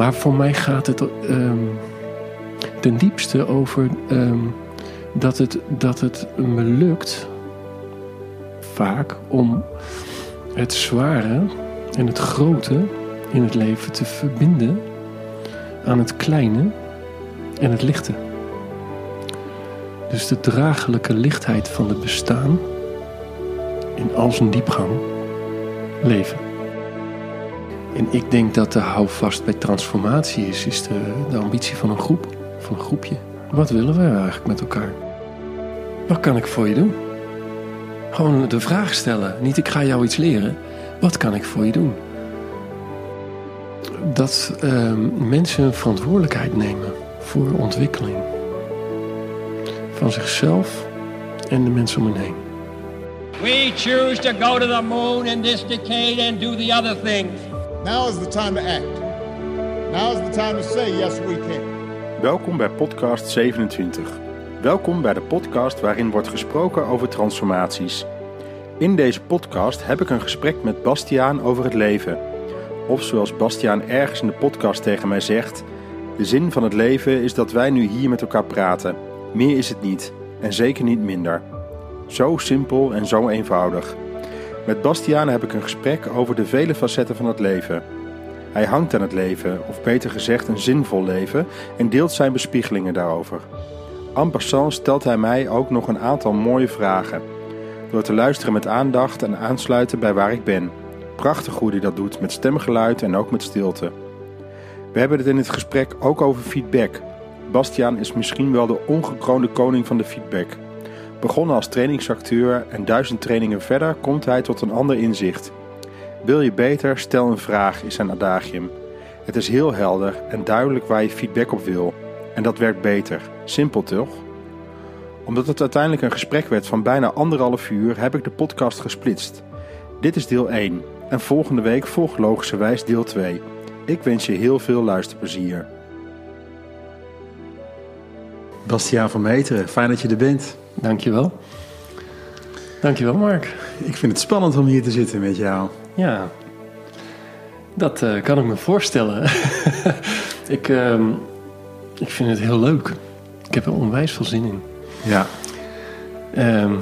Maar voor mij gaat het ehm, ten diepste over ehm, dat, het, dat het me lukt vaak om het zware en het grote in het leven te verbinden aan het kleine en het lichte. Dus de draaglijke lichtheid van het bestaan in al zijn diepgang leven. En ik denk dat de houvast bij transformatie is, is de, de ambitie van een groep, van een groepje. Wat willen we eigenlijk met elkaar? Wat kan ik voor je doen? Gewoon de vraag stellen. Niet ik ga jou iets leren. Wat kan ik voor je doen? Dat uh, mensen verantwoordelijkheid nemen voor ontwikkeling. Van zichzelf en de mensen om hen heen. We choose to go to the moon in this decade and do the other things. Now is the time to act. Now is the time to say yes we can. Welkom bij podcast 27. Welkom bij de podcast waarin wordt gesproken over transformaties. In deze podcast heb ik een gesprek met Bastiaan over het leven. Of zoals Bastiaan ergens in de podcast tegen mij zegt: De zin van het leven is dat wij nu hier met elkaar praten. Meer is het niet en zeker niet minder. Zo simpel en zo eenvoudig. Met Bastiaan heb ik een gesprek over de vele facetten van het leven. Hij hangt aan het leven, of beter gezegd een zinvol leven, en deelt zijn bespiegelingen daarover. En passant stelt hij mij ook nog een aantal mooie vragen. Door te luisteren met aandacht en aansluiten bij waar ik ben. Prachtig hoe hij dat doet, met stemgeluid en ook met stilte. We hebben het in het gesprek ook over feedback. Bastiaan is misschien wel de ongekroonde koning van de feedback. Begonnen als trainingsacteur en duizend trainingen verder komt hij tot een ander inzicht. Wil je beter, stel een vraag, is zijn adagium. Het is heel helder en duidelijk waar je feedback op wil. En dat werkt beter. Simpel toch? Omdat het uiteindelijk een gesprek werd van bijna anderhalf uur, heb ik de podcast gesplitst. Dit is deel 1 en volgende week volgt logischerwijs deel 2. Ik wens je heel veel luisterplezier. Bastiaan van Meteren, fijn dat je er bent. Dankjewel. Dankjewel, Mark. Ik vind het spannend om hier te zitten met jou. Ja, dat uh, kan ik me voorstellen. ik, uh, ik vind het heel leuk. Ik heb er onwijs veel zin in. Ja. Um,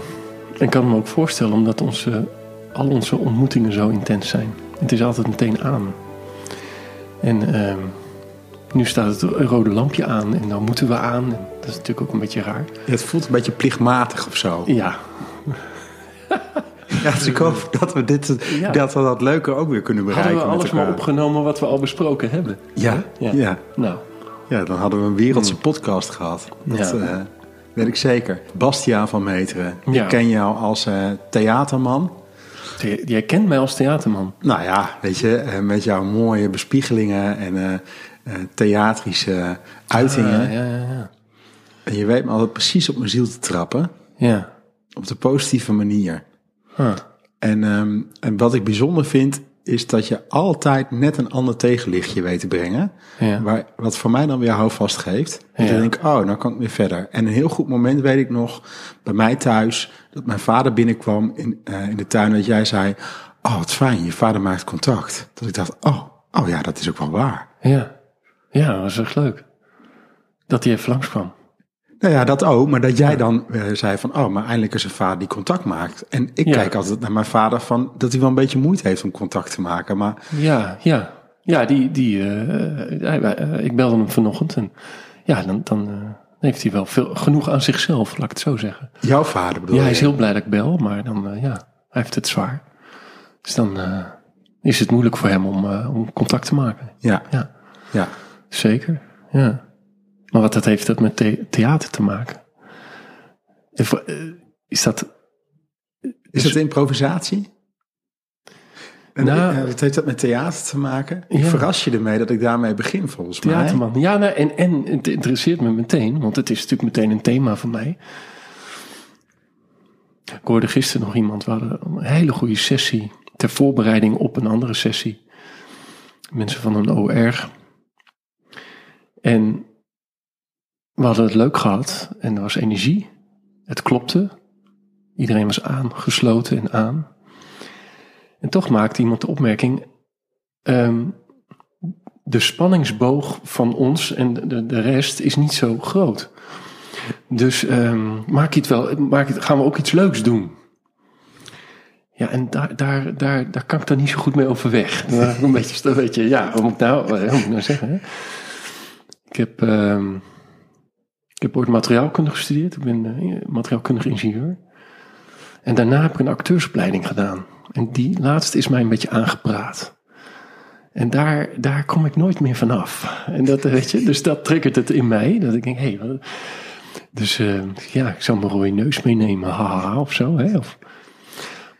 ik kan me ook voorstellen omdat onze, al onze ontmoetingen zo intens zijn. Het is altijd meteen aan. En uh, nu staat het rode lampje aan en dan moeten we aan. En dat is natuurlijk ook een beetje raar. Ja, het voelt een beetje plichtmatig of zo. Ja. Ja, dus ik hoop dat we dit, ja. dat we dat leuker ook weer kunnen bereiken. Hadden we alles maar opgenomen wat we al besproken hebben. Ja, ja. ja. Nou. Ja, dan hadden we een wereldse hmm. podcast gehad. Dat ja. uh, weet ik zeker. Bastiaan van Meteren. Ik ken jou als uh, theaterman. Jij kent mij als theaterman? Nou ja, weet je, uh, met jouw mooie bespiegelingen en theatrische uitingen. Ah, ja, ja, ja. En je weet me altijd precies op mijn ziel te trappen. Ja. Op de positieve manier. Huh. En, um, en wat ik bijzonder vind, is dat je altijd net een ander tegenlichtje weet te brengen. Ja. Waar, wat voor mij dan weer houvast geeft. En ja. dan denk ik, oh, nou kan ik weer verder. En een heel goed moment weet ik nog, bij mij thuis, dat mijn vader binnenkwam in, uh, in de tuin. Dat jij zei, oh, wat fijn, je vader maakt contact. Dat ik dacht, oh, oh ja, dat is ook wel waar. Ja, ja dat was echt leuk. Dat hij even langskwam. Nou ja, dat ook. Maar dat jij dan uh, zei van, oh, maar eindelijk is een vader die contact maakt. En ik Ja. kijk altijd naar mijn vader van, dat hij wel een beetje moeite heeft om contact te maken. Maar Ja, ja. Ja, die, die, uh, ik belde hem vanochtend en ja, dan, dan eh, heeft hij wel veel, genoeg aan zichzelf, laat ik het zo zeggen. jouw vader bedoel Ja, hij is heel blij dat ik bel, maar dan, eh, ja, hij heeft het zwaar. Dus dan eh, is het moeilijk voor hem om, eh, om contact te maken. Ja, Ja, ja. Zeker. Ja. Maar wat dat heeft dat met the- theater te maken? En voor- eh, Is dat... Is het improvisatie? En Nou- eh, wat heeft dat met theater te maken? Ik Ja. verras je ermee dat ik daarmee begin, volgens mij. Theaterman. Ja, nou, en, en het interesseert me meteen, want het is natuurlijk meteen een thema van mij. Ik hoorde gisteren nog iemand, we hadden een hele goede sessie ter voorbereiding op een andere sessie. Mensen van een OR. En we hadden het leuk gehad en er was energie. Het klopte. Iedereen was aangesloten en aan. En toch maakte iemand de opmerking: ehm, de spanningsboog van ons en de, de rest is niet zo groot. Dus ehm, maak je het wel, maak het, gaan we ook iets leuks doen. Ja, en daar, daar, daar, daar kan ik dan niet zo goed mee overweg. Een beetje, weet je, ja, wat moet ik nou, wat moet ik nou zeggen? Hè? Ik heb, ehm, ik heb ooit materiaalkunde gestudeerd. Ik ben uh, materiaalkundig ingenieur. En daarna heb ik een acteursopleiding gedaan. En die laatste is mij een beetje aangepraat. En daar, daar kom ik nooit meer vanaf. En dat, weet je, dus dat triggert het in mij. Dat ik denk, hé, hey, dus uh, ja, ik zal mijn rode neus meenemen, haha, of zo. Hè? Of,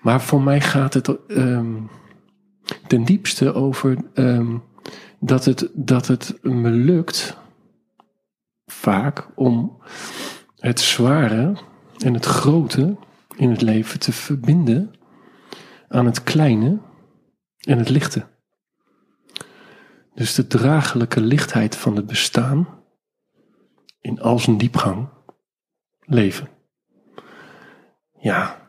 maar voor mij gaat het um, ten diepste over um, dat, het, dat het me lukt, vaak, om het zware en het grote in het leven te verbinden aan het kleine en het lichte. Dus de draaglijke lichtheid van het bestaan in al zijn diepgang leven. Ja.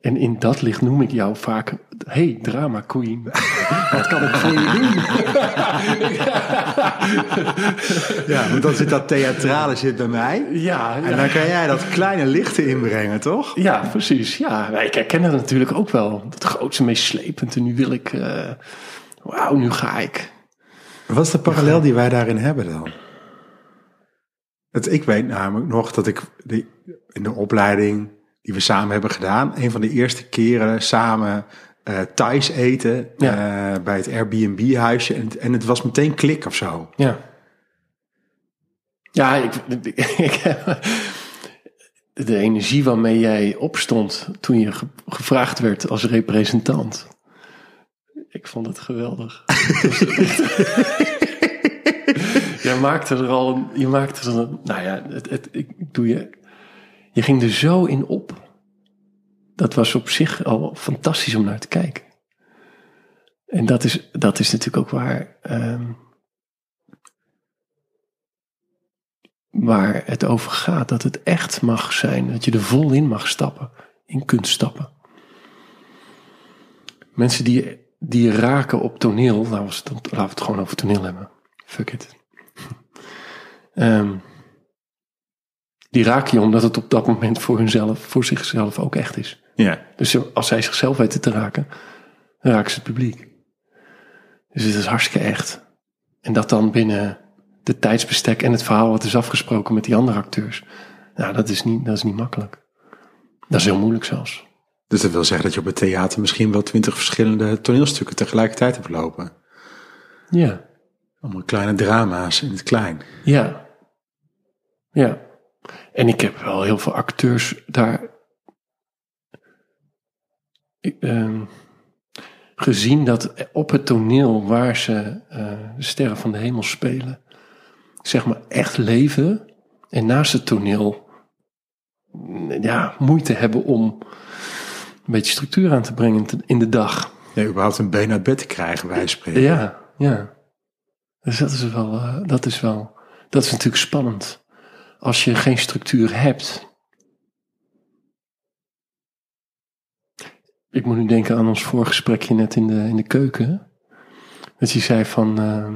En in dat licht noem ik jou vaak, hey drama queen, wat kan ik voor je doen? ja, want dan zit dat theatrale zit bij mij. Ja, ja. En dan kan jij dat kleine lichte inbrengen, toch? Ja, precies. Ja, ik herken het natuurlijk ook wel. Dat grootste, meest slepend. En nu wil ik, uh, wauw, nu ga ik. Wat is de parallel die wij daarin hebben dan? Het, ik weet namelijk nog dat ik in de opleiding die we samen hebben gedaan, een van de eerste keren samen uh, thuis eten ja. uh, bij het Airbnb-huisje. En, en het was meteen klik of zo. Ja. Ja, ik, ik, de energie waarmee jij opstond toen je ge, gevraagd werd als representant. Ik vond het geweldig. je maakte er al, je maakte er, een, nou ja, het, het, ik doe je, je ging er zo in op. Dat was op zich al fantastisch om naar te kijken. En dat is, dat is natuurlijk ook waar, um, waar het over gaat. Dat het echt mag zijn. Dat je er vol in mag stappen. In kunt stappen. Mensen die, die raken op toneel. Nou, laten we het gewoon over toneel hebben. Fuck it. Um, die raak je omdat het op dat moment voor hunzelf, voor zichzelf ook echt is. Ja. Dus als zij zichzelf weten te raken, dan raken ze het publiek. Dus het is hartstikke echt. En dat dan binnen de tijdsbestek en het verhaal wat is afgesproken met die andere acteurs. Nou, dat is niet, dat is niet makkelijk. Dat is heel moeilijk zelfs. Dus dat wil zeggen dat je op het theater misschien wel twintig verschillende toneelstukken tegelijkertijd hebt lopen. Ja. Allemaal kleine drama's in het klein. Ja. Ja. En ik heb wel heel veel acteurs daar uh, gezien dat op het toneel waar ze uh, de sterren van de hemel spelen, zeg maar echt leven. En naast het toneel ja, moeite hebben om een beetje structuur aan te brengen in de dag. Ja, überhaupt een been uit bed te krijgen, wij spreken. Ja, ja. Dus dat is wel, uh, dat is wel, dat is natuurlijk spannend. Als je geen structuur hebt. Ik moet nu denken aan ons voorgesprekje net in de, in de keuken. Dat je zei van, uh,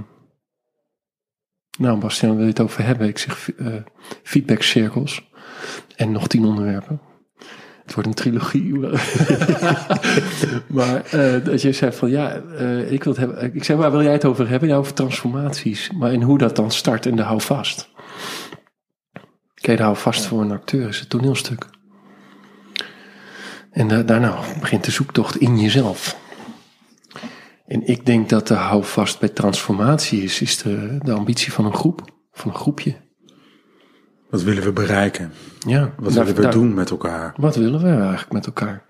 nou Bastiaan, wil je het over hebben? Ik zeg uh, feedbackcirkels en nog tien onderwerpen. Het wordt een trilogie. maar uh, dat je zei van ja, ik wil het hebben. Ik zei, waar wil jij het over hebben? Ja, over transformaties. Maar in hoe dat dan start en de hou Kijk, de hou vast voor een acteur is het toneelstuk. En da daarna begint de zoektocht in jezelf. En ik denk dat de hou vast bij transformatie is, is de, de ambitie van een groep, van een groepje. Wat willen we bereiken? Ja. Wat willen we daar, doen met elkaar? Wat willen we eigenlijk met elkaar?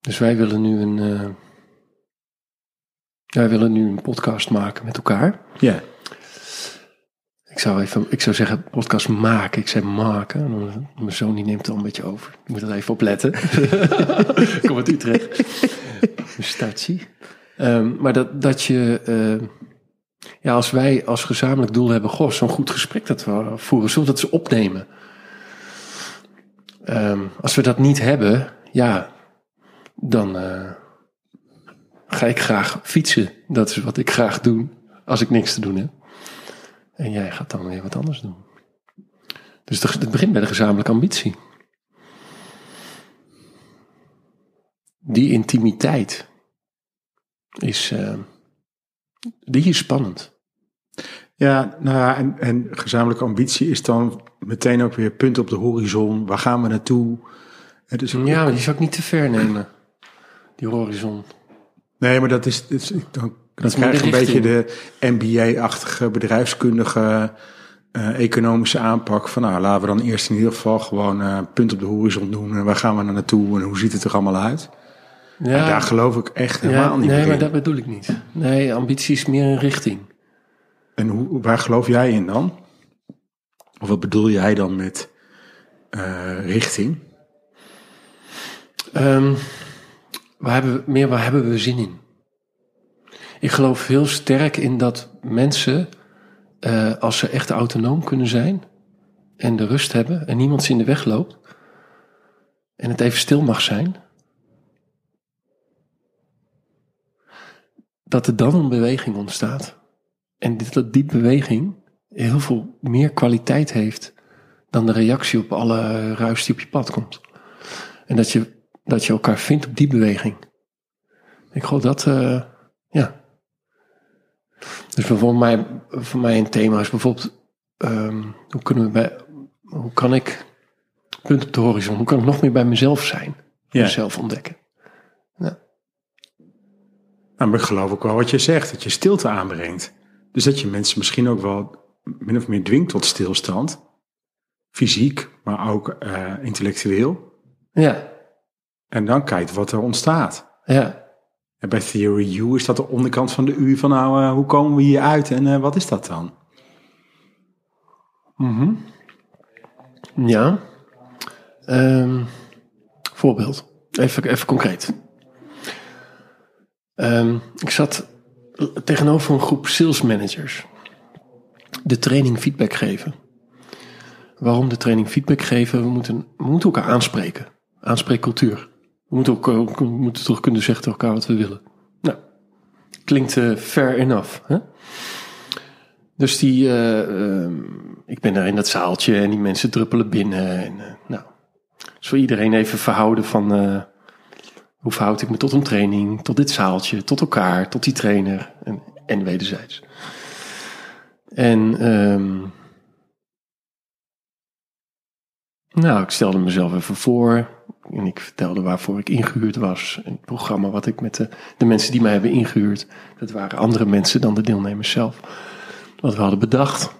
Dus wij willen nu een, uh, wij willen nu een podcast maken met elkaar. Ja. Ik zou even, ik zou zeggen podcast maken. Ik zei maken. Mijn zoon die neemt het al een beetje over. Ik moet er even op letten. Kom uit Utrecht. Statie. Um, maar dat, dat je, uh, ja, als wij als gezamenlijk doel hebben, goh, zo'n goed gesprek dat we voeren, zullen dat ze opnemen? Um, als we dat niet hebben, ja, dan uh, ga ik graag fietsen. Dat is wat ik graag doe als ik niks te doen heb. En jij gaat dan weer wat anders doen. Dus het begint bij de gezamenlijke ambitie. Die intimiteit is, eh, die is spannend. Ja, nou ja, en, en gezamenlijke ambitie is dan meteen ook weer punt op de horizon. Waar gaan we naartoe? Het is Ja, maar die zou ik niet te ver nemen. Die horizon. Nee, maar dat is, is- dan, dan is krijg je een beetje de MBA-achtige bedrijfskundige eh, economische aanpak. Van nou, laten we dan eerst in ieder geval gewoon eh, punt op de horizon doen. En waar gaan we dan naartoe en hoe ziet het er allemaal uit? Ja, En daar geloof ik echt helemaal ja, niet nee, meer maar in. dat bedoel ik niet. Nee, ambitie is meer een richting. En hoe, waar geloof jij in dan? Of wat bedoel jij dan met eh, richting? Ehm, waar hebben we, meer waar hebben we zin in? Ik geloof heel sterk in dat mensen, eh, als ze echt autonoom kunnen zijn en de rust hebben en niemand ze in de weg loopt en het even stil mag zijn, dat er dan een beweging ontstaat. En dat die beweging heel veel meer kwaliteit heeft dan de reactie op alle ruis die op je pad komt. En dat je, dat je elkaar vindt op die beweging. Ik geloof dat, eh. Dus voor mij, voor mij een thema is bijvoorbeeld, ehm, hoe kunnen we bij, hoe kan ik, punt op de horizon, hoe kan ik nog meer bij mezelf zijn? Ja. Mezelf ontdekken. Nou, maar ik geloof ook wel wat je zegt, dat je stilte aanbrengt. Dus dat je mensen misschien ook wel min of meer dwingt tot stilstand. Fysiek, maar ook eh, intellectueel. Ja, En dan kijkt wat er ontstaat. ja, Bij Theory U is dat de onderkant van de U van nou, eh, hoe komen we hier uit en eh, wat is dat dan? ja. Ehm, voorbeeld, even, even concreet. Ehm, ik zat tegenover een groep sales managers. De training feedback geven. Waarom de training feedback geven? We moeten, we moeten elkaar aanspreken. Aanspreekcultuur. We moeten, ook, ook- we moeten toch kunnen zeggen tegen elkaar wat we willen. Nou, klinkt eh, fair enough. Hè? Dus die, eh, ehm, ik ben daar in dat zaaltje en die mensen druppelen binnen. En, eh, nou, dus voor iedereen even verhouden van eh, hoe verhoud ik me tot een training, tot dit zaaltje, tot elkaar, tot die trainer en, en wederzijds. En ehm, nou, ik stelde mezelf even voor en ik vertelde waarvoor ik ingehuurd was. En het programma wat ik met de, de mensen die mij hebben ingehuurd, dat waren andere mensen dan de deelnemers zelf. Wat we hadden bedacht.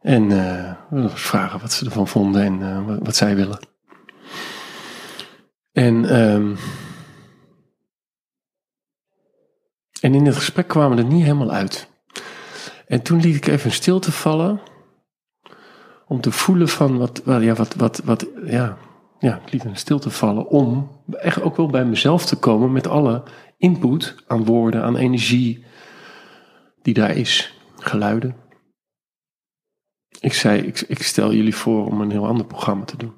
En we vragen wat ze ervan vonden en eh, wat, wat zij willen. En, ehm, en in het gesprek kwamen we er niet helemaal uit. En toen liet ik even een stilte vallen. Om te voelen van wat, ja, wat, wat, wat, ja, ja, ik liet een stilte vallen om echt ook wel bij mezelf te komen met alle input aan woorden, aan energie die daar is, geluiden. Ik zei, ik, ik stel jullie voor om een heel ander programma te doen.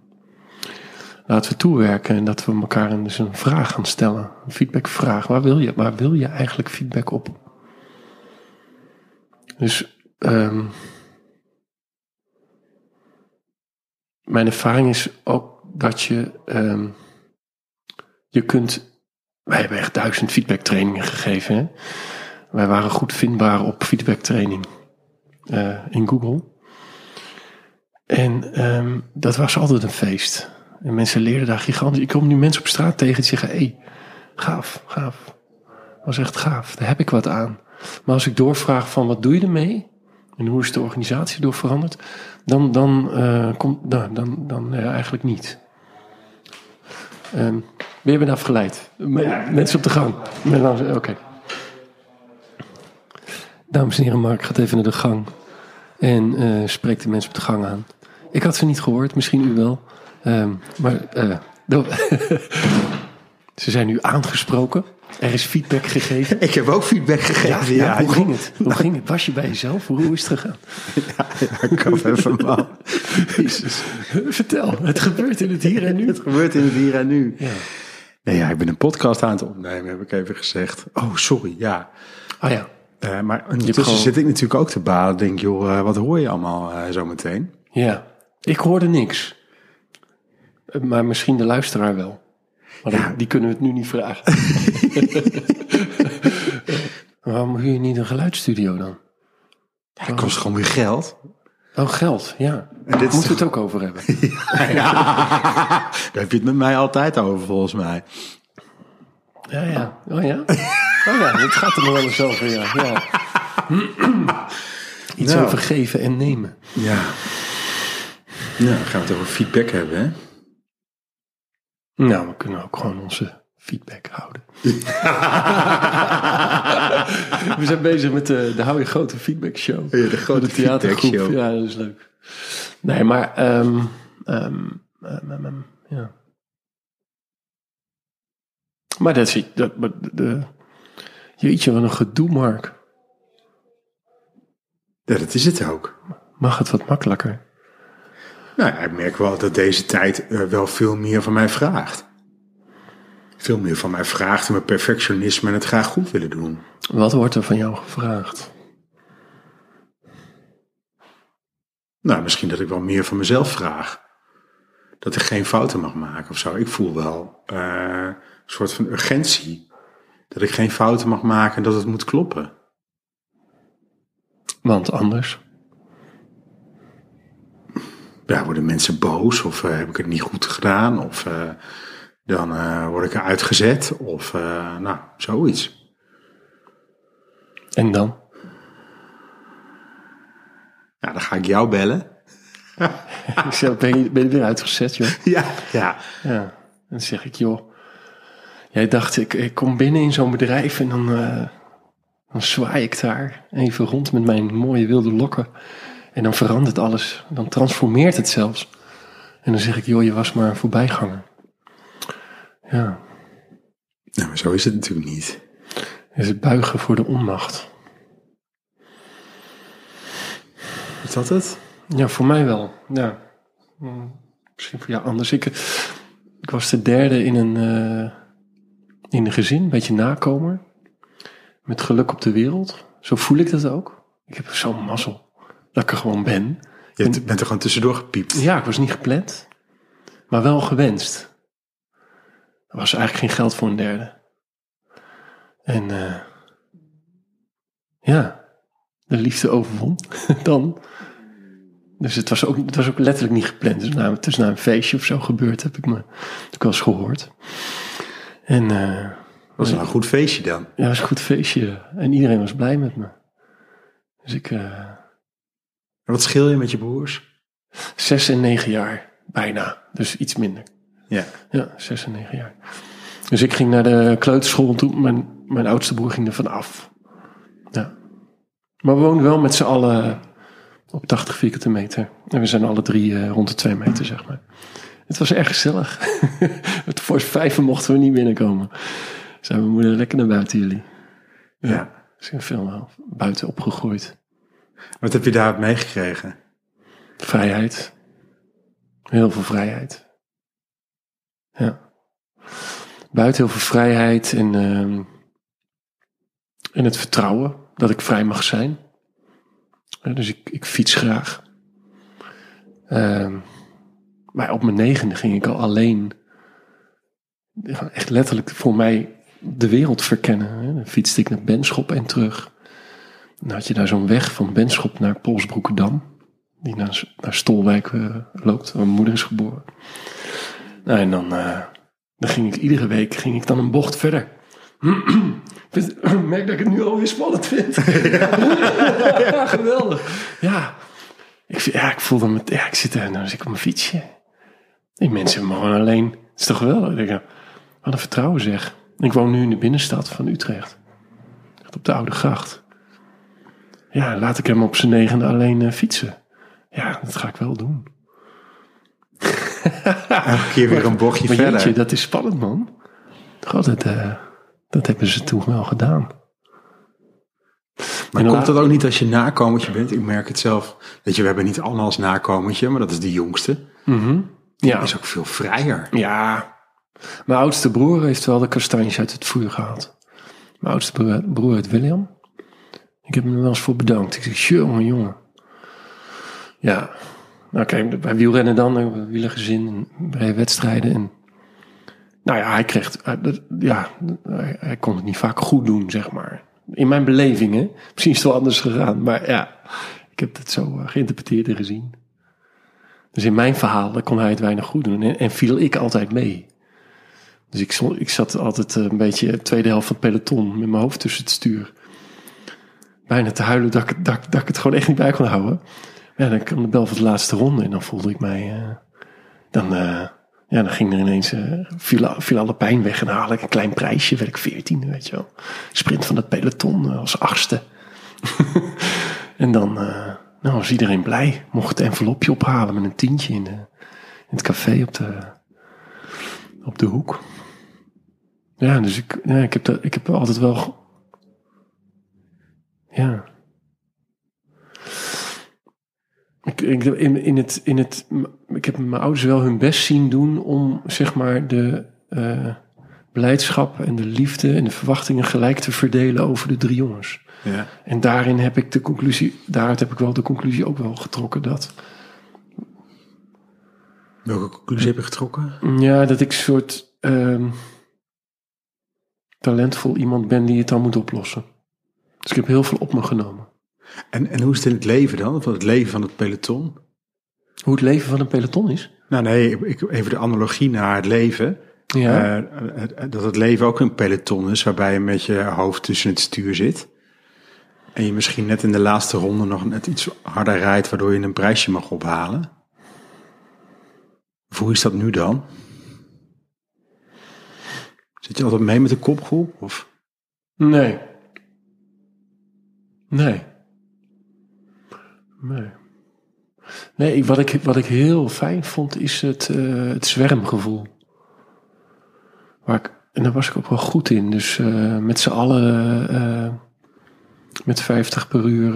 Laten we toewerken en dat we elkaar een, dus een vraag gaan stellen. Een feedbackvraag. Waar wil je, waar wil je eigenlijk feedback op? Dus ehm, mijn ervaring is ook dat je, ehm, je kunt, wij hebben echt duizend feedback trainingen gegeven. Wij waren goed vindbaar op feedback training eh, in Google. En ehm, dat was altijd een feest. En mensen leerden daar gigantisch. Ik kom nu mensen op straat tegen die zeggen: hé, hey, gaaf, gaaf. was echt gaaf. Daar heb ik wat aan. Maar als ik doorvraag van wat doe je ermee? En hoe is de organisatie door veranderd? Dan, dan, eh, komt, nou, dan, dan eh, eigenlijk niet. Ben je bent afgeleid? Me- Mensen op de gang. Nou, Oké. Dames en heren, Mark gaat even naar de gang. En eh, spreekt de mensen op de gang aan. Ik had ze niet gehoord, misschien u wel. Ehm, maar eh, do- ze zijn nu aangesproken. Er is feedback gegeven. Ik heb ook feedback Ja, gegeven. ja, hoe ging het? Hoe ging het? Was je bij jezelf? Hoe, hoe is het gegaan? ik gaf even. Jezus. Vertel, het gebeurt in het hier en nu. Het gebeurt in het hier en nu. Ja. Nee, ja, ik ben een podcast aan het opnemen, heb ik even gezegd. Oh, sorry, ja. Ah ja. Eh, maar ondertussen gewoon- zit ik natuurlijk ook te balen. Denk, joh, eh, wat hoor je allemaal eh, zo meteen? Ja. Ik hoorde niks. Maar misschien de luisteraar wel. Maar Ja. die, kunnen we het nu niet vragen. Waarom huur je niet een geluidsstudio dan? Ja, het kost gewoon weer geld. Oh, geld, ja. En dit is Moeten we toch- het ook over hebben? Daar heb je het met mij altijd over, volgens mij. Ja, ja. Oh ja? Oh ja, het gaat er nog wel eens over, ja. ja. Iets Nou. over geven en nemen. Ja. Nou, dan gaan we het over feedback hebben, hè? Nou, we kunnen ook gewoon onze feedback houden. we zijn bezig met de, de Hou je Grote Feedback Show. Ja, de grote de theatergroep. feedback show. Ja, dat is leuk. Nee, maar... ehm ehm, ehm, ja. Maar dat zie dat, maar de, de, Jeetje, wat een gedoe, Mark. Ja, dat is het ook. Mag het wat makkelijker? Nou, ja, ik merk wel dat deze tijd eh, wel veel meer van mij vraagt. Veel meer van mij vraagt mijn perfectionisme en het graag goed willen doen. Wat wordt er van jou gevraagd? Nou, misschien dat ik wel meer van mezelf vraag. Dat ik geen fouten mag maken of zo. Ik voel wel eh, een soort van urgentie. Dat ik geen fouten mag maken en dat het moet kloppen. Want anders... Ja, worden mensen boos of eh, heb ik het niet goed gedaan? Of eh, dan eh, word ik eruit gezet of nou, zoiets. En dan? Ja, dan ga ik jou bellen. Ik zeg, ben je, ben je weer uitgezet, joh? Ja, ja. Ja. En dan zeg ik, joh... Jij dacht, ik, ik kom binnen in zo'n bedrijf en dan, dan zwaai ik daar even rond met mijn mooie wilde lokken. En dan verandert alles. Dan transformeert het zelfs. En dan zeg ik, joh, je was maar een voorbijganger. Ja, Nou, maar zo is het natuurlijk niet. is het buigen voor de onmacht. Is dat het? Ja, voor mij wel. Ja. Misschien voor jou anders. Ik, ik was de derde in een, eh, in een gezin, een beetje nakomer. Met geluk op de wereld. Zo voel ik dat ook. Ik heb zo'n mazzel dat ik er gewoon ben. Je bent- bent er gewoon tussendoor gepiept. Ja, ik was niet gepland, maar wel gewenst. Er was eigenlijk geen geld voor een derde. En eh, ja, de liefde overwon dan. Dus het was, ook, het was ook letterlijk niet gepland. Dus na, het is na een feestje of zo gebeurd, heb ik me ik wel eens gehoord. En eh, Dat was wel een goed feestje dan. ja, het was een goed feestje. En iedereen was blij met me. Dus ik, eh, En wat scheel je met je broers? zes en negen jaar, bijna. Dus iets minder. Ja. Ja, zes en negen jaar. Dus ik ging naar de kleuterschool en toen mijn, mijn oudste broer ging er van af. Ja. Maar we woonden wel met z'n allen op 80 vierkante meter. En we zijn alle drie eh, rond de twee meter, zeg maar. Het was erg gezellig. Het voor vijven mochten we niet binnenkomen. Zijn mijn moeder lekker naar buiten jullie. ja. Veel wel buiten opgegroeid. Wat heb je daar meegekregen? Vrijheid. Heel veel vrijheid. Ja. Buiten heel veel vrijheid en, ehm, en het vertrouwen dat ik vrij mag zijn. Dus ik, ik fiets graag. Ehm, maar op mijn negende ging ik al alleen, echt letterlijk voor mij, de wereld verkennen. Dan fietste ik naar Benschop en terug. Dan had je daar zo'n weg van Benschop naar Polsbroekerdam die naar, naar Stolwijk eh, loopt, waar mijn moeder is geboren. Nou, en dan, eh, dan ging ik iedere week ging ik dan een bocht verder. Ik merk dat ik het nu alweer spannend vind. ja, geweldig. Ja, ik, ja, ik voel dan met, ja, ik zit er en dan zit ik op mijn fietsje. Die mensen me gewoon alleen. Het is toch geweldig? Ik denk, wat een vertrouwen zeg. Ik woon nu in de binnenstad van Utrecht. Echt op de Oude Gracht. Ja, laat ik hem op zijn negende alleen eh, fietsen. Ja, dat ga ik wel doen. Elke keer weer een bochtje Maar verder. jeetje, dat is spannend, man. God, dat, eh, dat hebben ze toen wel gedaan. Maar En komt dat ook niet als je nakomertje bent? Ik merk het zelf. Weet je, we hebben niet allemaal als nakomertje, maar dat is de jongste. Ja, Is ook veel vrijer. ja, Mijn oudste broer heeft wel de kastanjes uit het vuur gehaald. Mijn oudste broer, broer heet William. Ik heb hem er wel eens voor bedankt. Ik zeg, jongen, jongen. Ja, nou kijk, bij wielrennen dan, wielergezin, bij wedstrijden. En, nou ja, hij kreeg, ja, hij, kon het niet vaak goed doen, zeg maar. In mijn beleving, hè. Misschien is het wel anders gegaan, maar ja, ik heb het zo eh, geïnterpreteerd en gezien. Dus in mijn verhaal kon hij het weinig goed doen en, en viel ik altijd mee. Dus ik, ik zat altijd eh, een beetje de tweede helft van het peloton met mijn hoofd tussen het stuur. Bijna te huilen dat ik, dat, dat ik het gewoon echt niet bij kon houden. Ja, dan kwam de bel voor de laatste ronde en dan voelde ik mij... eh, dan, eh, ja, dan ging er ineens... eh viel, alle pijn weg en haalde ik een klein prijsje. Werd ik veertiende, weet je wel. Sprint van het peloton als achtste. en dan nou, was iedereen blij. Mocht het envelopje ophalen met een tientje in, in het café op de, op de hoek. Ja, dus ik, ja, ik, heb, dat, ik heb altijd wel... Ja... Ik, ik, in, in het, in het, ik heb mijn ouders wel hun best zien doen om zeg maar de eh, blijdschap en de liefde en de verwachtingen gelijk te verdelen over de drie jongens. Ja. En daarin heb ik de conclusie, daaruit heb ik wel de conclusie ook wel getrokken dat, Welke conclusie heb je getrokken? ja, dat ik een soort ehm, talentvol iemand ben die het dan moet oplossen. Dus ik heb heel veel op me genomen. En, en hoe is het in het leven dan? Van het leven van het peloton? Hoe het leven van een peloton is. Nou nee, ik, even de analogie naar het leven. Ja. Eh, dat het leven ook een peloton is, waarbij je met je hoofd tussen het stuur zit. En je misschien net in de laatste ronde nog net iets harder rijdt, waardoor je een prijsje mag ophalen. Of hoe is dat nu dan? Zit je altijd mee met de kopgroep? Of? Nee. Nee. Nee. Nee, wat, ik, wat ik heel fijn vond is het, eh, het zwermgevoel. Waar ik, en daar was ik ook wel goed in. Dus eh, met z'n allen eh, met 50 per uur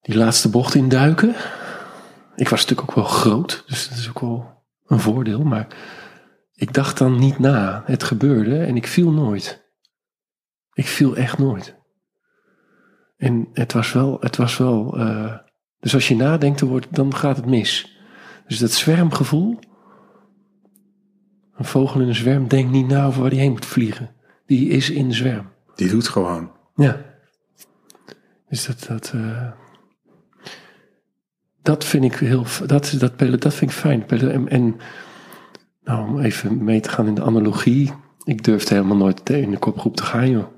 die laatste bocht induiken. Ik was natuurlijk ook wel groot, dus dat is ook wel een voordeel. Maar ik dacht dan niet na. Het gebeurde en ik viel nooit. Ik viel echt nooit. En het was wel, het was wel. eh, dus als je nadenkt, dan, wordt, dan gaat het mis. Dus dat zwermgevoel. Een vogel in een zwerm denkt niet na over waar die heen moet vliegen. Die is in de zwerm. Die doet gewoon. Ja. Dus dat, dat, eh, dat vind ik heel, dat, dat, dat vind ik fijn. En, en nou, om even mee te gaan in de analogie. Ik durfde helemaal nooit in de kopgroep te gaan, joh.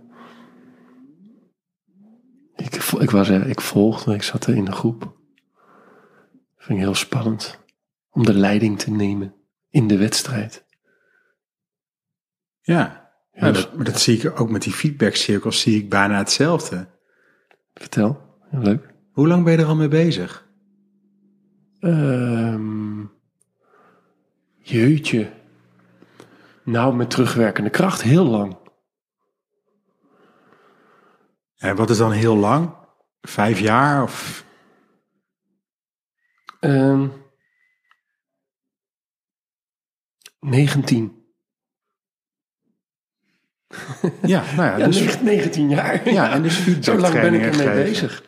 Ik, ik, was er, ik volgde, ik zat er in de groep. Vind ik heel spannend. Om de leiding te nemen in de wedstrijd. Ja, dat, maar dat zie ik ook met die feedbackcirkels, zie ik bijna hetzelfde. Vertel, heel leuk. Hoe lang ben je er al mee bezig? Ehm jeetje. Nou, met terugwerkende kracht heel lang. En wat is dan heel lang? Vijf jaar of... Ehm 19. Ja, nou ja, Ja, dus, neg- 19 jaar. ja, en dus Zo lang ben ik ermee bezig.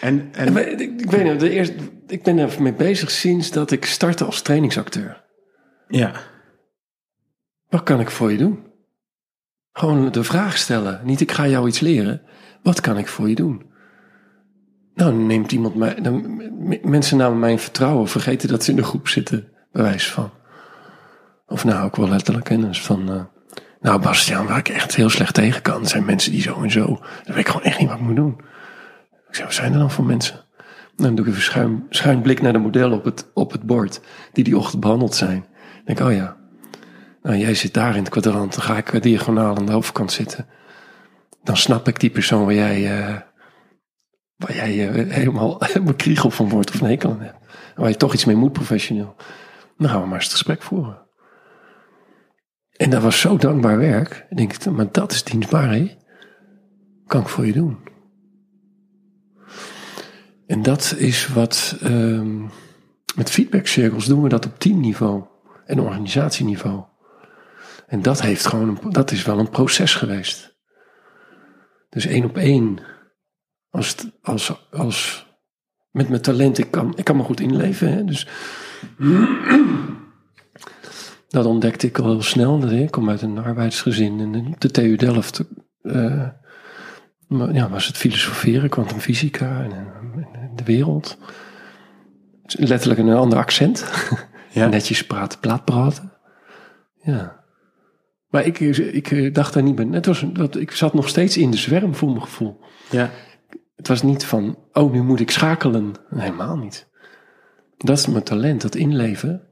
En, En, ik, ik weet niet, de eerste, ik ben er mee bezig sinds dat ik startte als trainingsacteur. ja, Wat kan ik voor je doen? Gewoon de vraag stellen. Niet ik ga jou iets leren. Wat kan ik voor je doen? Nou, neemt iemand mij. Dan, mensen namen mijn vertrouwen, vergeten dat ze in de groep zitten, bij wijze van. Of nou, ook wel letterlijk. En dus van. eh, nou, Bastiaan, waar ik echt heel slecht tegen kan, zijn mensen die zo en zo. Dan weet ik gewoon echt niet wat ik moet doen. Ik zeg, wat zijn er dan voor mensen? Dan doe ik even schuin, blik naar de modellen op het, op het bord, die die ochtend behandeld zijn. Dan denk oh ja, nou, jij zit daar in het kwadrant, dan ga ik eh, diagonaal aan de overkant zitten. Dan snap ik die persoon waar jij, eh, waar jij eh, helemaal een kriegel van wordt of een hekel aan hebt. Waar je toch iets mee moet professioneel. Dan gaan we maar eens het gesprek voeren. En dat was zo dankbaar werk. En denk ik, maar dat is dienstbaar, hè? Kan ik voor je doen. En dat is wat, ehm, met feedbackcirkels doen we dat op teamniveau. en organisatieniveau. En dat, heeft gewoon dat is wel een proces geweest. Dus één op één, als, als, als met mijn talent, ik kan, ik kan me goed inleven. Hè? Dus dat ontdekte ik al heel snel. Dat Ik kom uit een arbeidersgezin en op de TU Delft eh, maar ja, was het filosoferen, kwantumfysica en, en de wereld. Letterlijk een ander accent. Ja. Netjes praten, plaat praten. Ja. Maar ik, ik dacht daar niet bij. Het was, dat, ik zat nog steeds in de zwerm voor mijn gevoel. Ja. Het was niet van, oh, nu moet ik schakelen. Helemaal niet. Dat is mijn talent, dat inleven.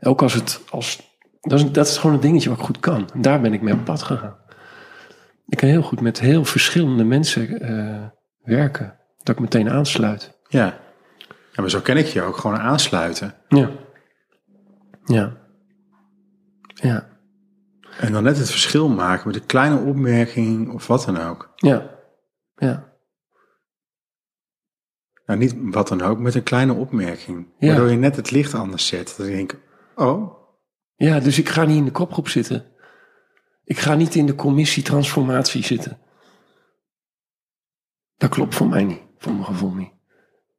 Ook als het, als, dat is, dat is gewoon een dingetje wat ik goed kan. En daar ben ik mee op pad gegaan. Ik kan heel goed met heel verschillende mensen eh, werken. Dat ik meteen aansluit. Ja. ja, maar zo ken ik je ook. Gewoon aansluiten. Ja. Ja. Ja. En dan net het verschil maken met een kleine opmerking of wat dan ook. Ja. Ja. Nou, niet wat dan ook, met een kleine opmerking. Ja. Waardoor je net het licht anders zet. Dat denkt, oh, Ja, dus ik ga niet in de kopgroep zitten. Ik ga niet in de commissie transformatie zitten. Dat klopt voor mij niet, voor mijn gevoel niet.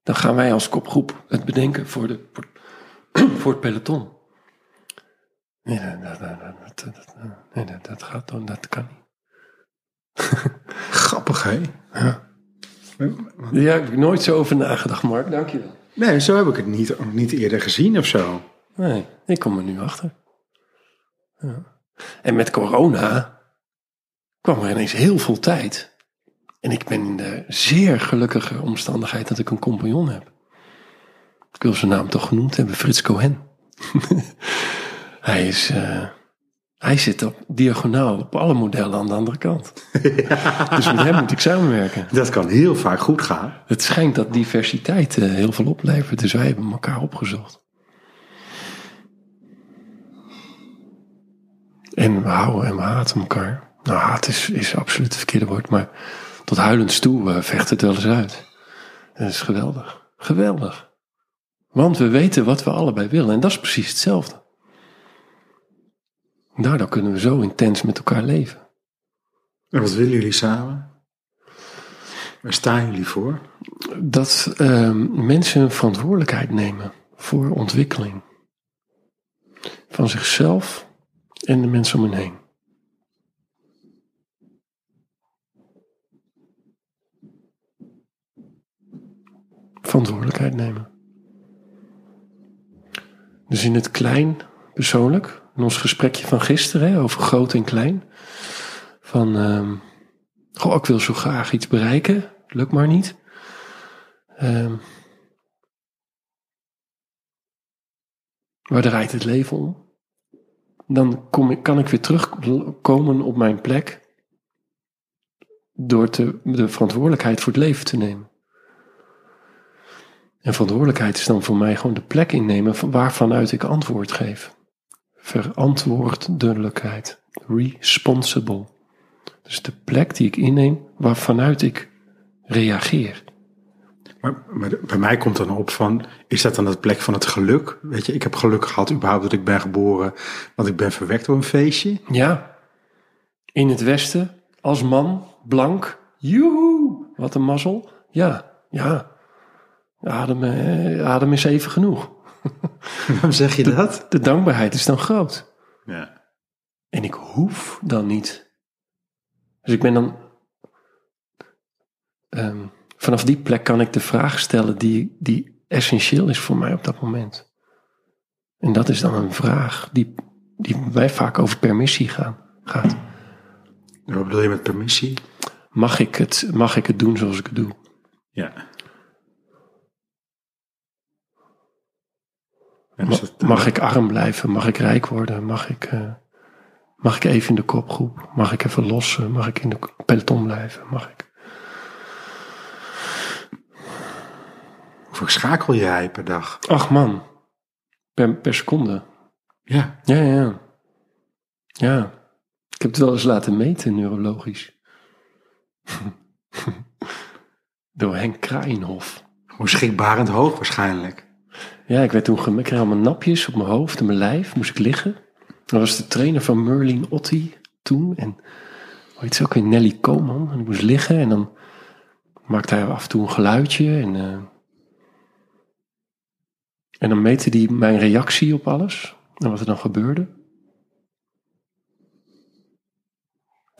Dan gaan wij als kopgroep het bedenken voor, de, voor het peloton. Nee, dat, dat, dat, dat, dat- nee, dat, gaat dan, dat kan niet. grappig hè? Ja, ik heb nooit zo over nagedacht, Mark. Dankjewel. Nee, zo heb ik het niet, niet eerder gezien of zo. Nee, ik kom er nu achter. Ja. En met corona kwam er ineens heel veel tijd. En ik ben in de zeer gelukkige omstandigheid dat ik een compagnon heb. Ik wil zijn naam toch genoemd hebben, Frits Cohen. hij, is, eh, hij zit op diagonaal op alle modellen aan de andere kant. Dus met hem moet ik samenwerken. Dat kan heel vaak goed gaan. Het schijnt dat diversiteit eh, heel veel oplevert, dus wij hebben elkaar opgezocht. En we houden en we haten elkaar. Nou, haat is, is absoluut het verkeerde woord, maar tot huilends toe eh, vecht het wel eens uit. En dat is geweldig. Geweldig. Want we weten wat we allebei willen en dat is precies hetzelfde. Daardoor kunnen we zo intens met elkaar leven. En wat willen jullie samen? Waar staan jullie voor? dat ehm, mensen verantwoordelijkheid nemen voor ontwikkeling van zichzelf en de mensen om hen heen. Verantwoordelijkheid nemen. Dus in het klein, persoonlijk, in ons gesprekje van gisteren over groot en klein, van ehm, goh, ik wil zo graag iets bereiken, lukt maar niet. Ehm, waar draait het leven om? Dan kom ik, kan ik weer terugkomen op mijn plek door de verantwoordelijkheid voor het leven te nemen. En verantwoordelijkheid is dan voor mij gewoon de plek innemen van waarvanuit ik antwoord geef. Verantwoordelijkheid. Responsible. Dus de plek die ik inneem waarvanuit ik reageer. Maar, maar bij mij komt dan op van, is dat dan het plek van het geluk? Weet je, ik heb geluk gehad überhaupt dat ik ben geboren, want ik ben verwekt door een feestje. Ja, in het Westen, als man, blank, joehoe, wat een mazzel. Ja, ja, adem, eh, adem is even genoeg. Waarom zeg je dat? De dankbaarheid is dan groot. Ja. En ik hoef dan niet. Dus ik ben dan. ehm, vanaf die plek kan ik de vraag stellen die, die essentieel is voor mij op dat moment. En dat is dan een vraag die, die bij mij vaak over permissie gaan, gaat. Wat bedoel je met permissie? Mag ik, het, mag ik het doen zoals ik het doe? Ja. Dat- Mag ik arm blijven? Mag ik rijk worden? Mag ik, eh, mag ik even in de kopgroep? Mag ik even lossen? Mag ik in de peloton blijven? Mag ik? Hoeveel schakel jij per dag? Ach man, per, per seconde. Ja. Ja, ja, ja. Ik heb het wel eens laten meten, neurologisch. Door Henk Kraaienhof. Gewoon schrikbarend hoog waarschijnlijk. Ja, ik werd toen ik kreeg allemaal napjes op mijn hoofd en mijn lijf. Moest ik liggen. Dat was de trainer van Merlin Otti toen. En hoe ook weer? Nelly Koman. En ik moest liggen en dan maakte hij af en toe een geluidje. En, eh, en dan meette hij mijn reactie op alles. En wat er dan gebeurde.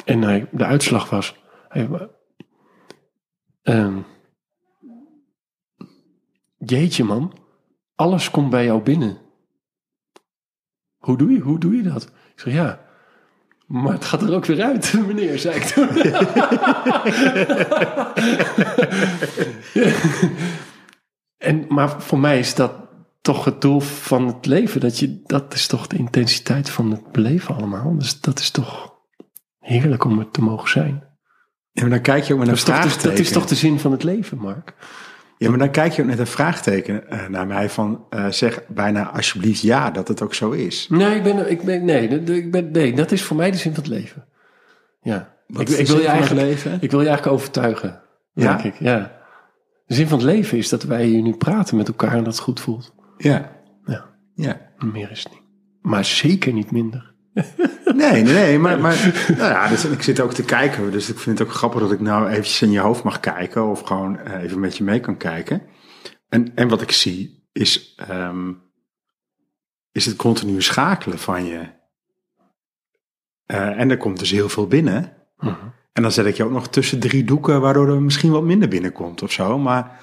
En hij, de uitslag was... Hij, ehm, jeetje man, alles komt bij jou binnen. Hoe doe je, hoe doe je dat? Ik zeg ja, maar het gaat er ook weer uit, meneer, zei ik toen. en, maar voor mij is dat toch het doel van het leven. Dat, je, dat is toch de intensiteit van het beleven allemaal. Dus dat is toch heerlijk om het te mogen zijn. Maar dan kijk je ook met een Dat is, toch, de- vraagteken. dat is toch de zin van het leven, Mark? Ja, maar dan kijk je ook met een vraagteken eh, naar mij van eh, zeg bijna alsjeblieft ja dat het ook zo is. Nee, ik ben, ik ben, nee, dat- ik ben, nee, dat is voor mij de zin van het leven. Ja. Ik, ik, wil je eigenlijk, leven? ik wil je eigenlijk overtuigen. Ja? Denk ik, ja. De zin van het leven is dat wij hier nu praten met elkaar en dat het goed voelt. Ja, Ja, ja. meer is het niet. Maar zeker niet minder. Nee, nee, nee, maar, maar nou ja, dus, ik zit ook te kijken. Dus ik vind het ook grappig dat ik nou eventjes in je hoofd mag kijken. Of gewoon eh, even met je mee kan kijken. En, en wat ik zie is, ehm, is het continue schakelen van je. Eh, en er komt dus heel veel binnen. En dan zet ik je ook nog tussen drie doeken, waardoor er misschien wat minder binnenkomt of zo. Maar.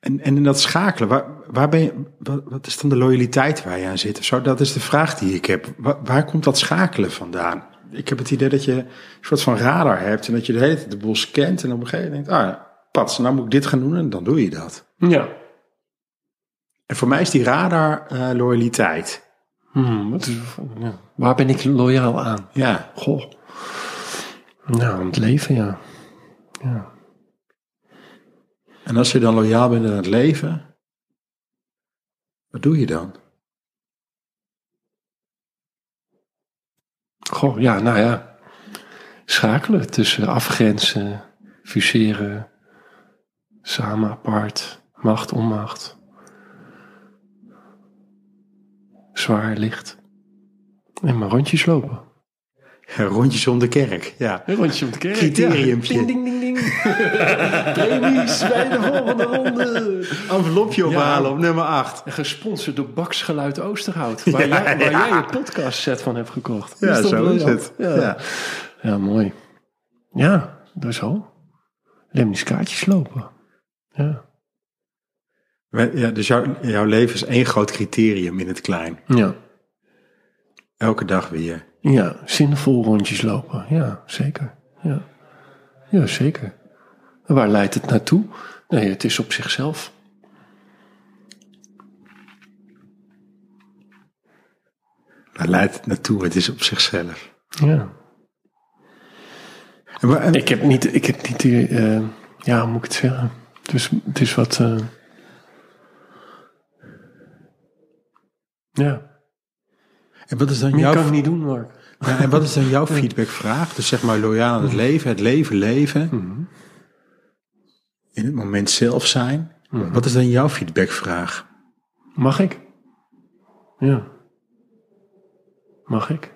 En, en in dat schakelen, waar, waar ben je, wat, wat is dan de loyaliteit waar je aan zit of zo? Dat is de vraag die ik heb. Waar, waar komt dat schakelen vandaan? Ik heb het idee dat je een soort van radar hebt en dat je de hele tijd de boel scant en op een gegeven moment denkt, ah pats, nou moet ik dit gaan doen en dan doe je dat. Ja. En voor mij is die radar eh, loyaliteit. Hmm, wat is, ja. Waar ben ik loyaal aan? Ja, Goh. Nou, het leven, ja. ja. En als je dan loyaal bent aan het leven, wat doe je dan? Goh, ja, nou ja. Schakelen tussen afgrenzen, fuseren, samen apart, macht, onmacht. Zwaar, licht. En maar rondjes lopen. Rondjes om de kerk, ja. Een rondje om de kerk. Criteriumpje. Ja. Ding, ding, ding, Premies bij de volgende ronde. Envelopje ophalen Ja. op nummer 8. En gesponsord door Baksgeluid Oosterhout. Waar, Ja, jij, waar ja. jij je podcast set van hebt gekocht. Ja, Is zo is het. Ja. Mooi. Ja, dat is al. Lemnisch kaartjes lopen. Ja. Ja, dus jouw, jouw leven is één groot criterium in het klein. Ja. Elke dag weer. Ja, zinvol rondjes lopen. Ja, zeker. Ja, ja zeker. En waar leidt het naartoe? Nee, het is op zichzelf. Waar leidt het naartoe? Het is op zichzelf. Ja. En, Ik heb niet, ik heb niet die, eh, ja, hoe moet ik het zeggen? Dus het is wat, eh, ja, en wat is dan jouw, kan ik niet doen, Mark. Ja, en wat is dan jouw feedbackvraag? Dus zeg maar loyaal aan het leven, het leven leven. In het moment zelf zijn. Wat is dan jouw feedbackvraag? Mag ik? Ja. Mag ik?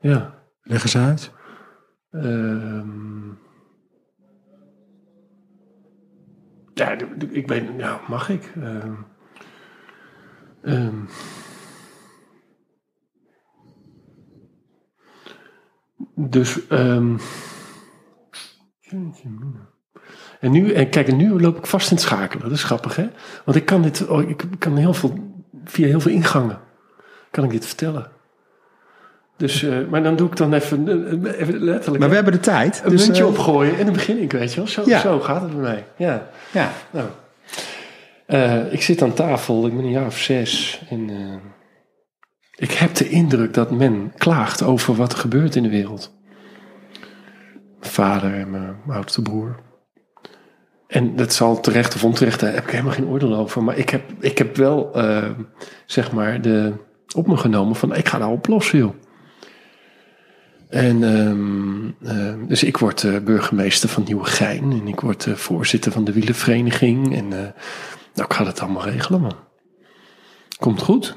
Ja. Leg eens uit. Ehm. ja, ik ben, ja, mag ik? Ehm. Ehm. Dus, ehm. mina. En nu, en kijk, en nu loop ik vast in het schakelen. Dat is grappig, hè? Want ik kan dit, oh, ik kan heel veel, via heel veel ingangen, kan ik dit vertellen. Dus, eh, maar dan doe ik dan even, eh, even letterlijk. Maar we hebben de tijd. Een dus, muntje eh, opgooien en dan begin ik, weet je wel. Zo, Ja. zo gaat het bij mij. Ja. Ja. Nou. Eh, ik zit aan tafel, ik ben een jaar of zes. En eh, ik heb de indruk dat men klaagt over wat er gebeurt in de wereld. Mijn vader en mijn oudste broer. En dat zal terecht of onterecht, daar heb ik helemaal geen oordeel over. Maar ik heb, ik heb wel, eh, zeg maar, de, op me genomen van ik ga daar oplossen, joh. En ehm, ehm, dus ik word eh, burgemeester van Nieuwegein en ik word eh, voorzitter van de wielenvereniging. En Nou, ik ga het allemaal regelen, man. Komt goed.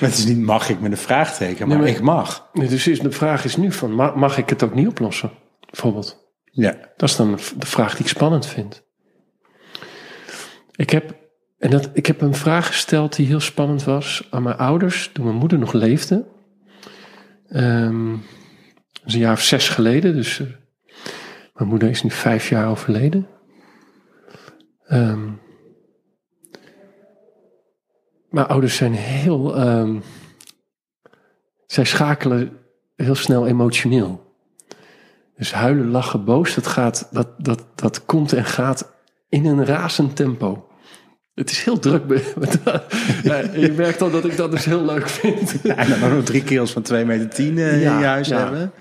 Maar het is niet mag ik met een vraagteken, maar, Nee, maar- ik mag. Nee, Dus is, de vraag is nu van, ma- mag ik het ook niet oplossen? Bijvoorbeeld. Ja. Dat is dan de vraag die ik spannend vind. Ik heb, en dat, ik heb een vraag gesteld die heel spannend was aan mijn ouders toen mijn moeder nog leefde. Ehm, dat is een jaar of zes geleden, dus eh, mijn moeder is nu vijf jaar overleden. Ehm, mijn ouders zijn heel. ehm, zij schakelen heel snel emotioneel. Dus huilen, lachen, boos, dat, gaat, dat, dat, dat komt en gaat in een razend tempo. Het is heel druk. be- Ja, je merkt al dat ik dat dus heel leuk vind. Ja, en dan nog drie kerels van 2 meter 10 eh, Ja, in je huis ja. hebben.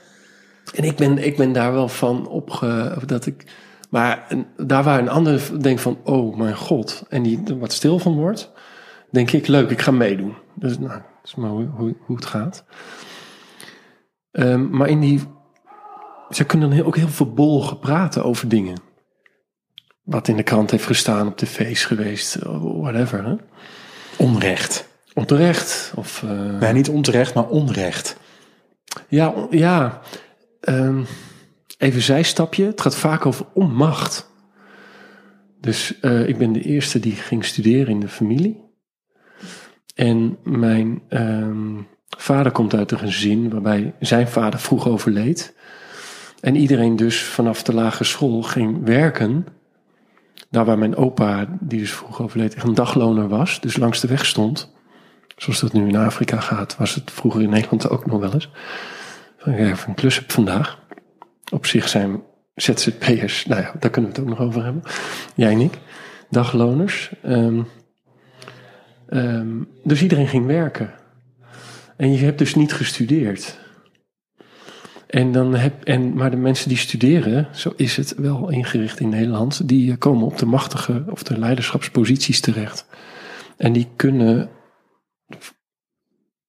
En ik ben, ik ben daar wel van opge... Dat ik, maar daar waar een ander denkt van... Oh mijn god. En die er wat stil van wordt. Denk ik, leuk, ik ga meedoen. Dus nou, dat is maar hoe, hoe, hoe het gaat. Ehm, maar in die... Ze kunnen dan heel- ook heel verbolgen praten over dingen. Wat in de krant heeft gestaan, op tv geweest. Whatever, hè? Onrecht. Onterecht. Of, eh, Nee, niet onterecht, maar onrecht. Ja, on- ja. Ehm, even zijstapje. Het gaat vaak over onmacht. Dus eh, ik ben de eerste die ging studeren in de familie. En mijn ehm, vader komt uit een gezin waarbij zijn vader vroeg overleed. En iedereen dus vanaf de lagere school ging werken. Daar waar mijn opa, die dus vroeg overleed, een dagloner was. Dus langs de weg stond. Zoals dat nu in Afrika gaat, was het vroeger in Nederland ook nog wel eens. Van, ja, even een klus heb vandaag. Op zich zijn ZZP'ers, nou ja, daar kunnen we het ook nog over hebben. Jij en ik. Dagloners. Ehm, ehm, dus iedereen ging werken. En je hebt dus niet gestudeerd. En dan heb, en, maar de mensen die studeren, zo is het wel ingericht in Nederland, die komen op de machtige of de leiderschapsposities terecht. En die kunnen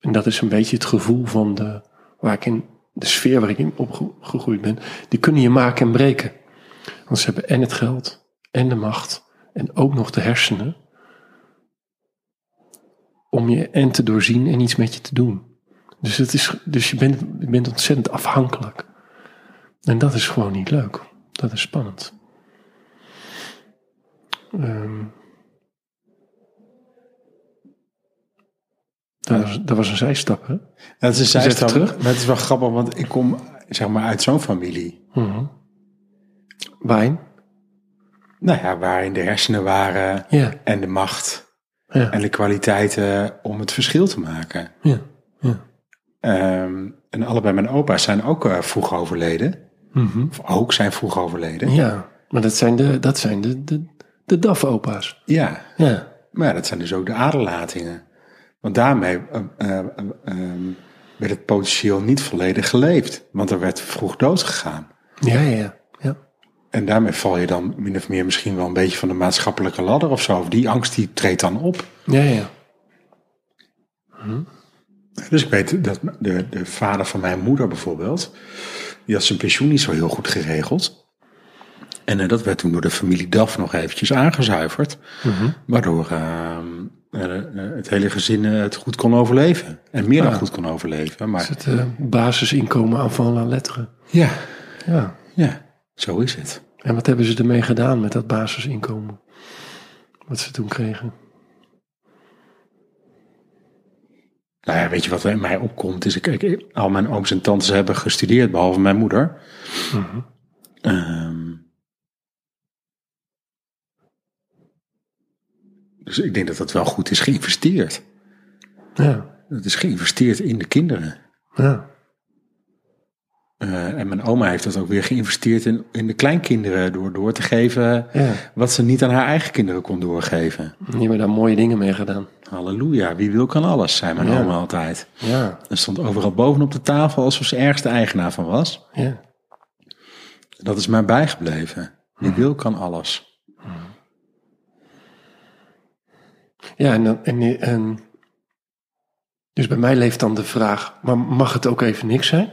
en dat is een beetje het gevoel van de, waar ik in, de sfeer waar ik in opgegroeid ben. Die kunnen je maken en breken. Want ze hebben en het geld, en de macht, en ook nog de hersenen. Om je en te doorzien en iets met je te doen. Dus, het is, dus je, bent, je bent ontzettend afhankelijk. En dat is gewoon niet leuk. Dat is spannend. Ehm, dat, was, dat was een zijstap, hè? Dat is een zijstap. terug. Maar het is wel grappig, want ik kom zeg maar uit zo'n familie. Mhm. Wijn. Nou ja, waarin de hersenen waren Ja, en de macht ja, en de kwaliteiten om het verschil te maken. ja. ja. Ehm, en allebei mijn opa's zijn ook eh, vroeg overleden. Mhm. Of ook zijn vroeg overleden. Ja, maar dat zijn de, dat zijn de, de, de DAF-opa's. Ja, Ja, maar ja, dat zijn dus ook de aderlatingen. Want daarmee eh, eh, eh, ehm, werd het potentieel niet volledig geleefd. Want er werd vroeg dood gegaan. ja, ja. ja. En daarmee val je dan min of meer misschien wel een beetje van de maatschappelijke ladder of zo. Of die angst die treedt dan op. Ja, ja. Dus ik weet dat de, de vader van mijn moeder bijvoorbeeld, die had zijn pensioen niet zo heel goed geregeld. En eh, dat werd toen door de familie Daf nog eventjes aangezuiverd. Waardoor ehm, eh, eh, het hele gezin het goed kon overleven. En meer dan Ah. goed kon overleven. Maar Het eh, basisinkomen aan van la letteren. ja, Ja. ja, zo is het. En wat hebben ze ermee gedaan met dat basisinkomen? Wat ze toen kregen? Nou ja, weet je wat in mij opkomt? Is ik, ik, al mijn ooms en tantes hebben gestudeerd, behalve mijn moeder. Ehm, dus ik denk dat dat wel goed is geïnvesteerd. Ja, Het is geïnvesteerd in de kinderen. ja. Eh, en mijn oma heeft dat ook weer geïnvesteerd in, in de kleinkinderen door door te geven Ja. wat ze niet aan haar eigen kinderen kon doorgeven. Die hebben daar mooie dingen mee gedaan. Halleluja, wie wil kan alles, zei mijn Ja. oma altijd. Ja, Er stond overal bovenop de tafel alsof ze ergens de eigenaar van was. ja. Dat is mij bijgebleven. Wie wil kan alles. Ja, en, dan, en, en dus bij mij leeft dan de vraag, maar mag het ook even niks zijn?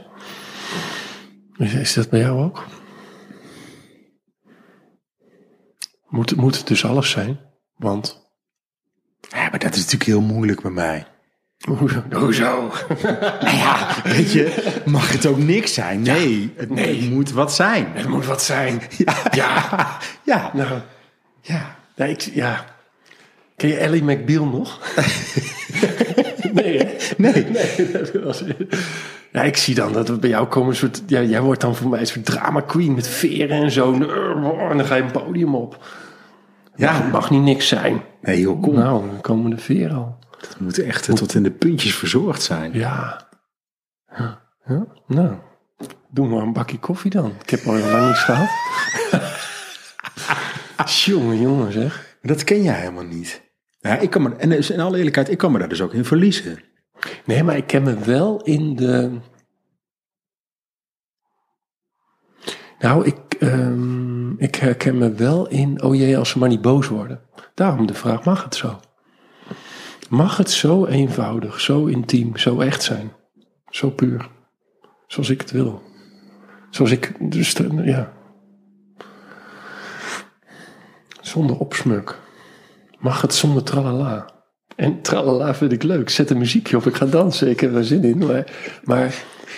Is, is dat bij jou ook? Moet, moet het dus alles zijn? Want, Ja, maar dat is natuurlijk heel moeilijk bij mij. hoezo? hoezo? Nou ja, weet je, mag het ook niks zijn? Nee, het, nee. het moet wat zijn. Het moet wat zijn. Ja, Ja. ja, Nou, ja. ja, ik, ja. Ken je Ellie McBeal nog? nee, hè? Nee. Nee, dat was... Ja, ik zie dan dat we bij jou komen een soort... Ja, jij wordt dan voor mij een soort drama queen met veren en zo. En dan ga je een podium op. Ja. Het mag niet niks zijn. Nee joh, kom. Nou, dan komen de veren al. Het moet echt eh, tot in de puntjes verzorgd zijn. Ja. ja. ja. Nou, doe maar een bakje koffie dan. Ik heb al heel lang niets gehad. jongen, jongen zeg. Dat ken jij helemaal niet. Ja, ik kan me, en in alle eerlijkheid, ik kan me daar dus ook in verliezen. Nee, maar ik ken me wel in de. Nou, ik, ehm, ik herken me wel in. Oh jee, als ze maar niet boos worden. Daarom de vraag: mag het zo? Mag het zo eenvoudig, zo intiem, zo echt zijn? Zo puur. Zoals ik het wil. Zoals ik. Dus, ja. Zonder opsmuk. Mag het zonder tralala? En tralala vind ik leuk. Zet een muziekje op. Ik ga dansen. Ik heb er zin in. Maar, maar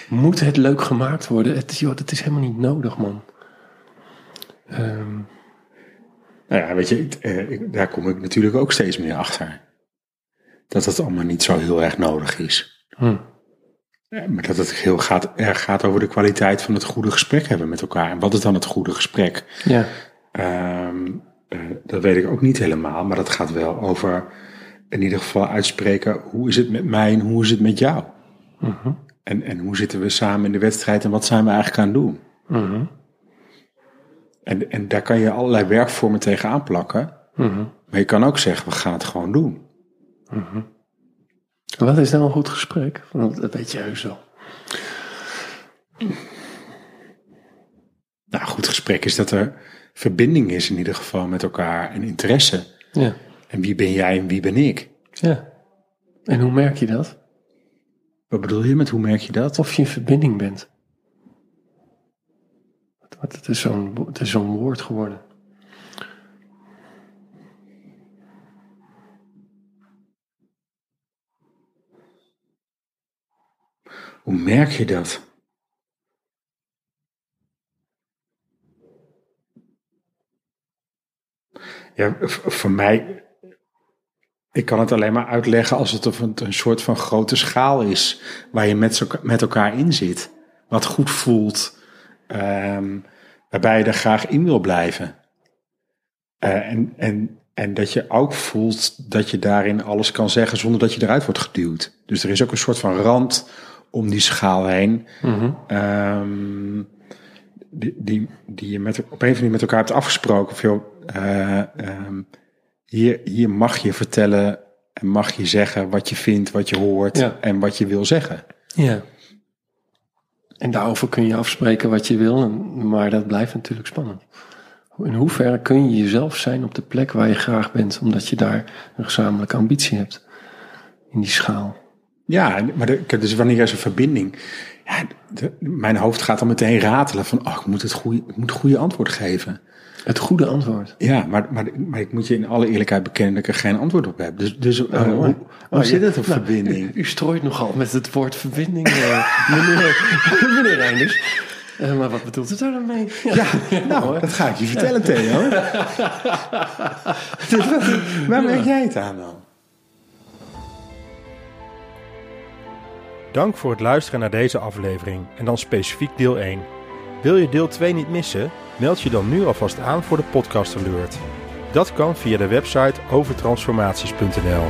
moet het leuk gemaakt worden? Het, joh, dat is helemaal niet nodig, man. Ehm, Nou ja, weet je, eh, daar kom ik natuurlijk ook steeds meer achter. Dat het allemaal niet zo heel erg nodig is. hm. Ja, Maar dat het heel gaat, erg gaat over de kwaliteit van het goede gesprek hebben met elkaar. En wat is dan het goede gesprek? Ja. Ehm, eh, dat weet ik ook niet helemaal, maar dat gaat wel over in ieder geval uitspreken hoe is het met mij en hoe is het met jou? en, en hoe zitten we samen in de wedstrijd en wat zijn we eigenlijk aan het doen? Mhm. En, en daar kan je allerlei werkvormen tegenaan plakken, Mhm. maar je kan ook zeggen we gaan het gewoon doen. Wat is nou een goed gesprek? Want dat weet je heus wel. Nou, een goed gesprek is dat er verbinding is in ieder geval met elkaar en interesse. Ja. En wie ben jij en wie ben ik? ja. En hoe merk je dat? Wat bedoel je met hoe merk je dat? Of je in verbinding bent. Want het is zo'n wo- het is zo'n woord geworden. Hoe merk je dat? Ja, voor mij, ik kan het alleen maar uitleggen als het een, een soort van grote schaal is, waar je met, met elkaar in zit. Wat goed voelt, ehm, waarbij je er graag in wil blijven. Eh, en, en, en dat je ook voelt dat je daarin alles kan zeggen zonder dat je eruit wordt geduwd. Dus er is ook een soort van rand om die schaal heen. Ehm, die, die, die je met, op een of andere manier met elkaar hebt afgesproken. Of joh, ehm, hier, hier mag je vertellen en mag je zeggen wat je vindt, wat je hoort Ja. en wat je wil zeggen. Ja. En daarover kun je afspreken wat je wil, maar dat blijft natuurlijk spannend. In hoeverre kun je jezelf zijn op de plek waar je graag bent, omdat je daar een gezamenlijke ambitie hebt in die schaal? Ja, maar de, dus wanneer er is een verbinding. Ja, de- mijn hoofd gaat dan meteen ratelen van, oh, ik moet het goede, ik moet het goede antwoord geven. Het goede antwoord. Ja, maar, maar, maar ik moet je in alle eerlijkheid bekennen dat ik er geen antwoord op heb. Dus, dus eh, hoe, hoe Oh, zit ja. het op Nou, verbinding? U, u strooit nogal met het woord verbinding, eh, meneer, meneer Reinders. Eh, maar wat bedoelt het daar dan mee? Ja, Nou, hoor. dat ga ik je vertellen, Theo. dus wat, waar merk jij het aan dan? Dank voor het luisteren naar deze aflevering en dan specifiek deel 1. Wil je deel 2 niet missen? Meld je dan nu alvast aan voor de podcast alert. Dat kan via de website overtransformaties.nl.